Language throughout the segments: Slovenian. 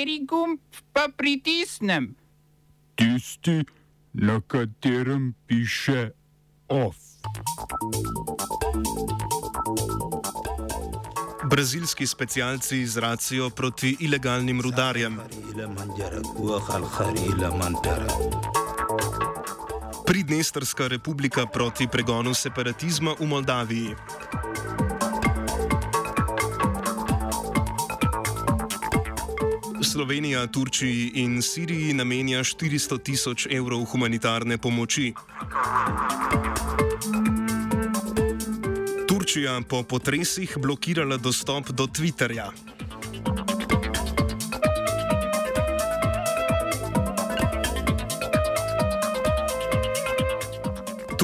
Kateri gumb pa pritisnem? Tisti, na katerem piše OF. Brazilski specialci z racijo proti ilegalnim rudarjem. Pridnestrska republika proti pregonu separatizma v Moldaviji. Slovenija Turčiji in Siriji namenja 400 tisoč evrov humanitarne pomoči. Turčija po potresih blokirala dostop do Twitterja.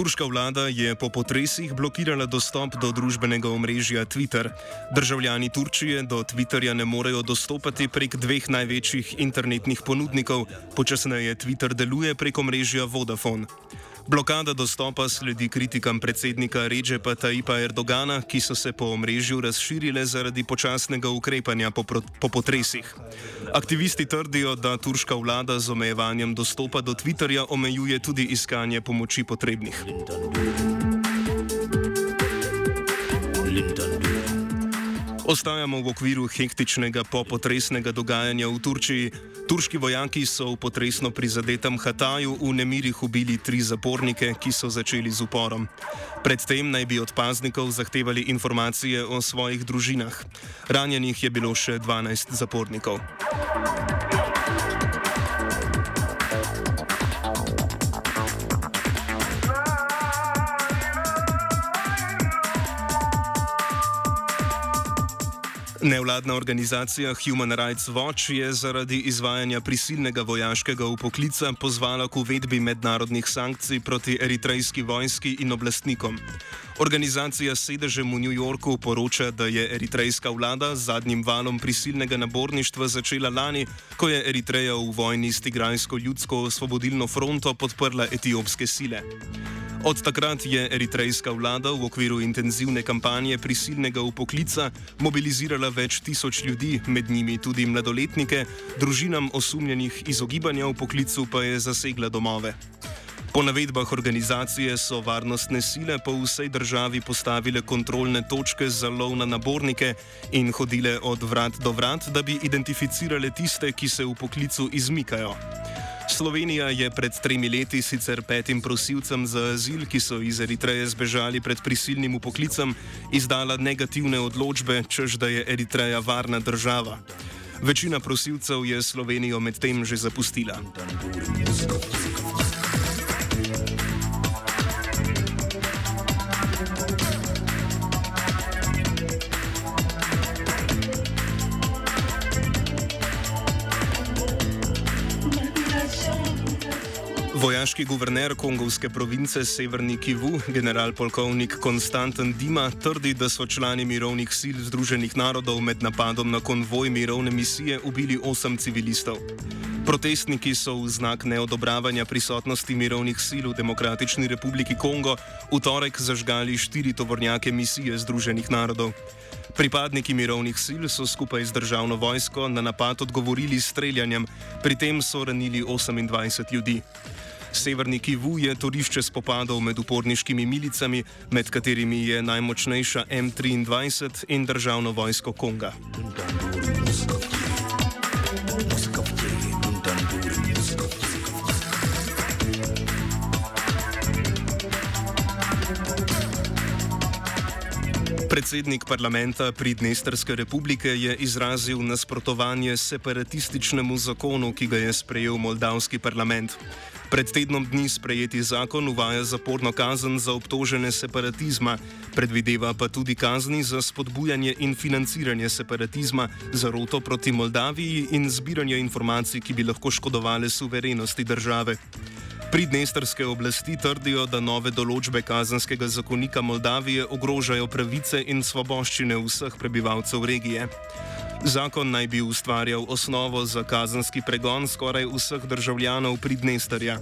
Turška vlada je po potresih blokirala dostop do družbenega omrežja Twitter. Državljani Turčije do Twitterja ne morejo dostopati prek dveh največjih internetnih ponudnikov, počasneje Twitter deluje prek omrežja Vodafone. Blokada dostopa sledi kritikam predsednika Ređepa Taipa Erdogana, ki so se po omrežju razširile zaradi počasnega ukrepanja po, po potresih. Aktivisti trdijo, da turška vlada z omejevanjem dostopa do Twitterja omejuje tudi iskanje pomoči potrebnih. Ostajamo v okviru hektičnega popotresnega dogajanja v Turčiji. Turški vojaki so v potresno prizadetem Hataju v nemirih ubili tri zapornike, ki so začeli z uporom. Predtem naj bi od paznikov zahtevali informacije o svojih družinah. Ranjenih je bilo še 12 zapornikov. Nevladna organizacija Human Rights Watch je zaradi izvajanja prisilnega vojaškega upoklica pozvala k uvedbi mednarodnih sankcij proti eritrejski vojski in oblastnikom. Organizacija s sedežem v New Yorku poroča, da je eritrejska vlada z zadnjim valom prisilnega naborništva začela lani, ko je Eritreja v vojni s Tigrajsko ljudsko osvobodilno fronto podprla etiopske sile. Od takrat je eritrejska vlada v okviru intenzivne kampanje prisilnega upoklica mobilizirala več tisoč ljudi, med njimi tudi mladoletnike, družinam osumljenih izogibanja upoklicu pa je zasegla domove. Po navedbah organizacije so varnostne sile po vsej državi postavile kontrolne točke za lov na nabornike in hodile od vrat do vrat, da bi identificirale tiste, ki se v poklicu izmikajo. Slovenija je pred tremi leti sicer petim prosilcem za azil, ki so iz Eritreje zbežali pred prisilnim upoklicem, izdala negativne odločbe, čež da je Eritreja varna država. Večina prosilcev je Slovenijo medtem že zapustila. Vojaški guverner kongovske province Severni Kivu, general-polkovnik Konstantin Dima, trdi, da so člani mirovnih sil Združenih narodov med napadom na konvoj mirovne misije ubili osem civilistov. Protestniki so v znak neodobravanja prisotnosti mirovnih sil v Demokratični republiki Kongo v torek zažgali štiri tovornjake misije Združenih narodov. Pripadniki mirovnih sil so skupaj z državno vojsko na napad odgovorili streljanjem, pri tem so ranili 28 ljudi. Severni Kivu je torišče spopadov med uporniškimi milicami, med katerimi je najmočnejša M23 in državno vojsko Konga. Predsednik parlamenta Pridnestrske republike je izrazil nasprotovanje separatističnemu zakonu, ki ga je sprejel moldavski parlament. Pred tednom dni sprejeti zakon uvaja zaporno kazen za obtožene separatizma, predvideva pa tudi kazni za spodbujanje in financiranje separatizma, zaroto proti Moldaviji in zbiranje informacij, ki bi lahko škodovali suverenosti države. Pridnestrske oblasti trdijo, da nove določbe kazenskega zakonika Moldavije ogrožajo pravice in svoboščine vseh prebivalcev regije. Zakon naj bi ustvarjal osnovo za kazenski pregon skoraj vseh državljanov Pridnesterja.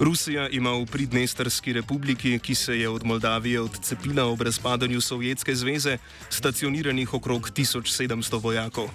Rusija ima v Pridnesterski republiki, ki se je od Moldavije odcepila ob razpadanju Sovjetske zveze, stacioniranih okrog 1700 vojakov.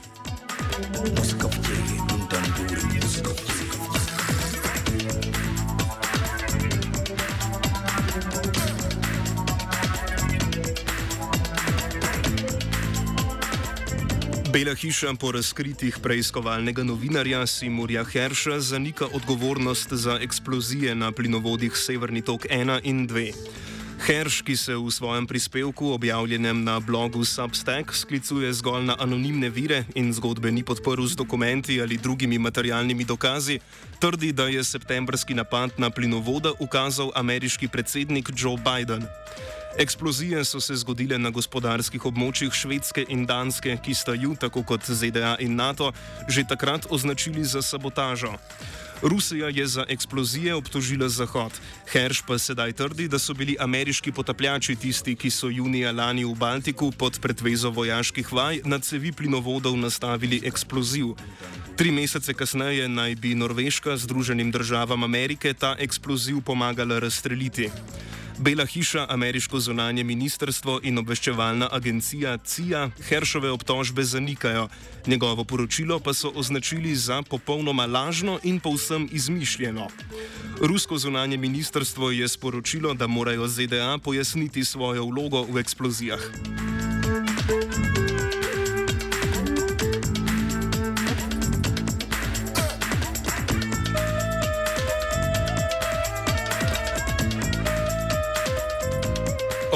Bela hiša po razkritjih preiskovalnega novinarja Simurja Herša zanika odgovornost za eksplozije na plinovodih Severni tok 1 in 2. Herš, ki se v svojem prispevku, objavljenem na blogu Substack, sklicuje zgolj na anonimne vire in zgodbe ni podprl z dokumenti ali drugimi materialnimi dokazi, trdi, da je septembrski napad na plinovoda ukazal ameriški predsednik Joe Biden. Eksplozije so se zgodile na gospodarskih območjih Švedske in Danske, ki sta ju, tako kot ZDA in NATO, že takrat označili za sabotažo. Rusija je za eksplozije obtožila Zahod. Herš pa sedaj trdi, da so bili ameriški potapljači tisti, ki so junija lani v Baltiku pod pretvezo vojaških vaj na cevi plinovodov nastavili eksploziv. Tri mesece kasneje naj bi Norveška Združenim državam Amerike ta eksploziv pomagala razstreliti. Bela hiša, ameriško zunanje ministrstvo in obveščevalna agencija CIA Heršove obtožbe zanikajo, njegovo poročilo pa so označili za popolnoma lažno in povsem izmišljeno. Rusko zunanje ministrstvo je sporočilo, da morajo ZDA pojasniti svojo vlogo v eksplozijah.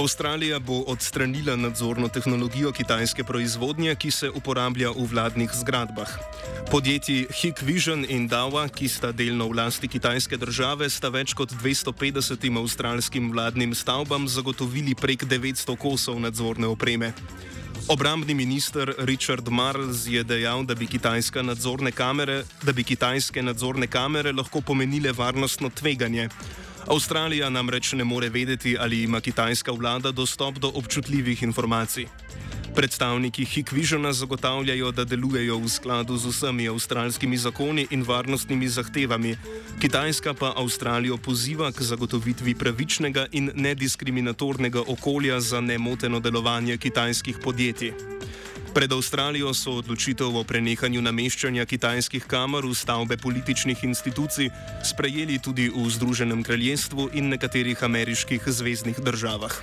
Avstralija bo odstranila nadzorno tehnologijo kitajske proizvodnje, ki se uporablja v vladnih zgradbah. Podjetji Hikvision in Dawa, ki sta delno v lasti kitajske države, sta več kot 250 avstralskim vladnim stavbam zagotovili prek 900 kosov nadzorne opreme. Obrambni minister Richard Marles je dejal, da bi, nadzorne kamere, da bi kitajske nadzorne kamere lahko pomenile varnostno tveganje. Avstralija namreč ne more vedeti, ali ima kitajska vlada dostop do občutljivih informacij. Predstavniki Hikvižena zagotavljajo, da delujejo v skladu z vsemi avstralskimi zakoni in varnostnimi zahtevami. Kitajska pa Avstralijo poziva k zagotovitvi pravičnega in nediskriminatornega okolja za nemoteno delovanje kitajskih podjetij. Pred Avstralijo so odločitev o prenehanju nameščanja kitajskih kamer v stavbe političnih institucij sprejeli tudi v Združenem kraljestvu in nekaterih ameriških zvezdnih državah.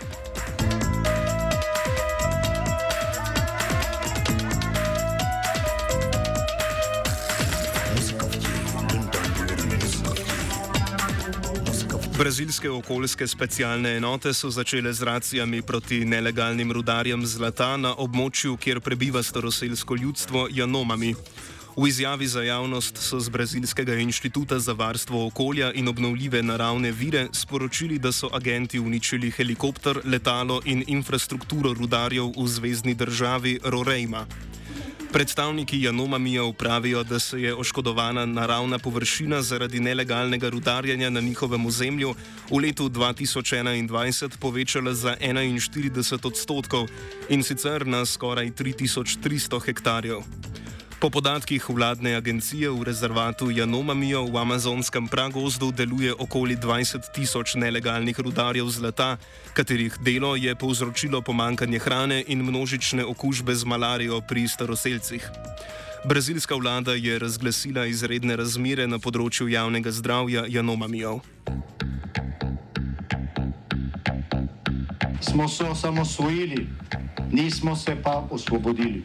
Brazilske okoljske specialne enote so začele z racijami proti nelegalnim rudarjem zlata na območju, kjer prebiva staroseljsko ljudstvo Janomami. V izjavi za javnost so z Brazilskega inštituta za varstvo okolja in obnovljive naravne vire sporočili, da so agenti uničili helikopter, letalo in infrastrukturo rudarjev v zvezdni državi Roraima. Predstavniki Janomamija pravijo, da se je oškodovana naravna površina zaradi nelegalnega rudarjenja na njihovem ozemlju v letu 2021 povečala za 41 odstotkov in sicer na skoraj 3300 hektarjev. Po podatkih vladne agencije v rezervatu Janomamijo v amazonskem pragozdu deluje okoli 20 tisoč nelegalnih rudarjev zlata, katerih delo je povzročilo pomankanje hrane in množične okužbe z malarijo pri staroseljcih. Brazilska vlada je razglasila izredne razmere na področju javnega zdravja Janomamijo. Smo se osamosvojili, nismo se pa osvobodili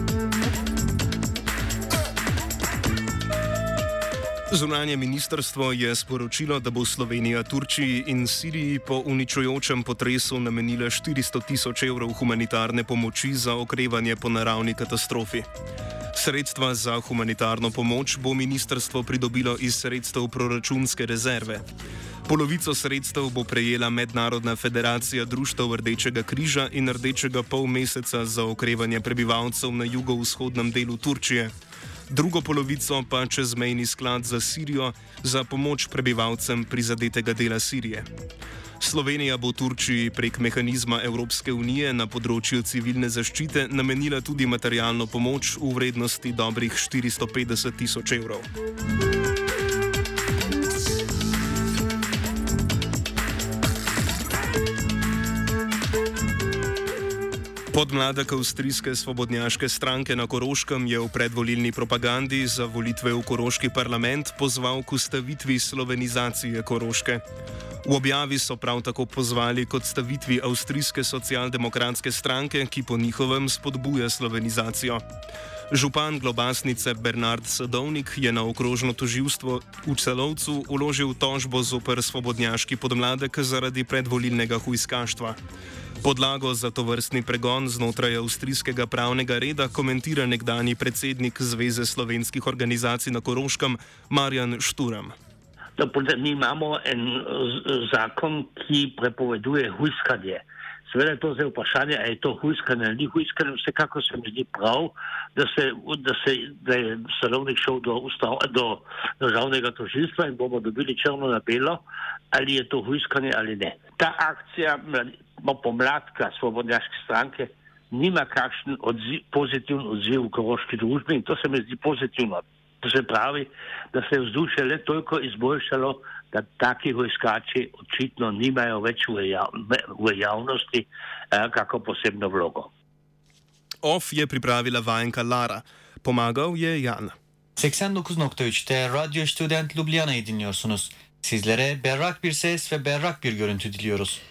Zunanje ministrstvo je sporočilo, da bo Slovenija Turčiji in Siriji po uničujočem potresu namenila 400 tisoč evrov humanitarne pomoči za okrevanje po naravni katastrofi. Sredstva za humanitarno pomoč bo ministrstvo pridobilo iz sredstev proračunske rezerve. Polovico sredstev bo prejela Mednarodna federacija Društev Rdečega križa in Rdečega pol meseca za okrevanje prebivalcev na jugovzhodnem delu Turčije. Drugo polovico pa čezmejni sklad za Sirijo za pomoč prebivalcem prizadetega dela Sirije. Slovenija bo Turčiji prek mehanizma Evropske unije na področju civilne zaščite namenila tudi materialno pomoč v vrednosti dobrih 450 tisoč evrov. Podmladek avstrijske svobodnjaške stranke na Koroškem je v predvolilni propagandi za volitve v Koroški parlament pozval k ustavitvi slovenizacije Koroške. V objavi so prav tako pozvali k odstavitvi avstrijske socialdemokratske stranke, ki po njihovem spodbuja slovenizacijo. Župan globasnice Bernard Sadovnik je na okrožno toživstvo v celovcu uložil tožbo zoper svobodnjaški podmladek zaradi predvolilnega hujskaštva. Podlago za to vrstni pregon znotraj avstrijskega pravnega reda komentira nekdani predsednik Zveze slovenskih organizacij na Koroškem Marjan Šturam. Mi imamo en zakon, ki prepoveduje hujskanje. Seveda je to zdaj vprašanje, ali je to hujskanje ali ni hujskanje. Vsekakor se mi zdi prav, da, se, da, se, da je Salovnik šel do, ustav, do državnega tožilstva in bomo dobili črno na belo, ali je to hujskanje ali ne. Ta akcija pomladka svobodnjaške stranke nima kakšen odziv, pozitiven odziv v koroški družbi in to se mi zdi pozitivno. To se pravi, da se je vzdušje le toliko izboljšalo, da taki vojskači očitno nimajo več v, jav, v javnosti eh, kako posebno vlogo. OF je pripravila vajenka Lara, pomagal je Jan. 89.3'te Radyo Student Ljubljana'yı dinliyorsunuz. Sizlere berrak bir ses ve berrak bir görüntü diliyoruz.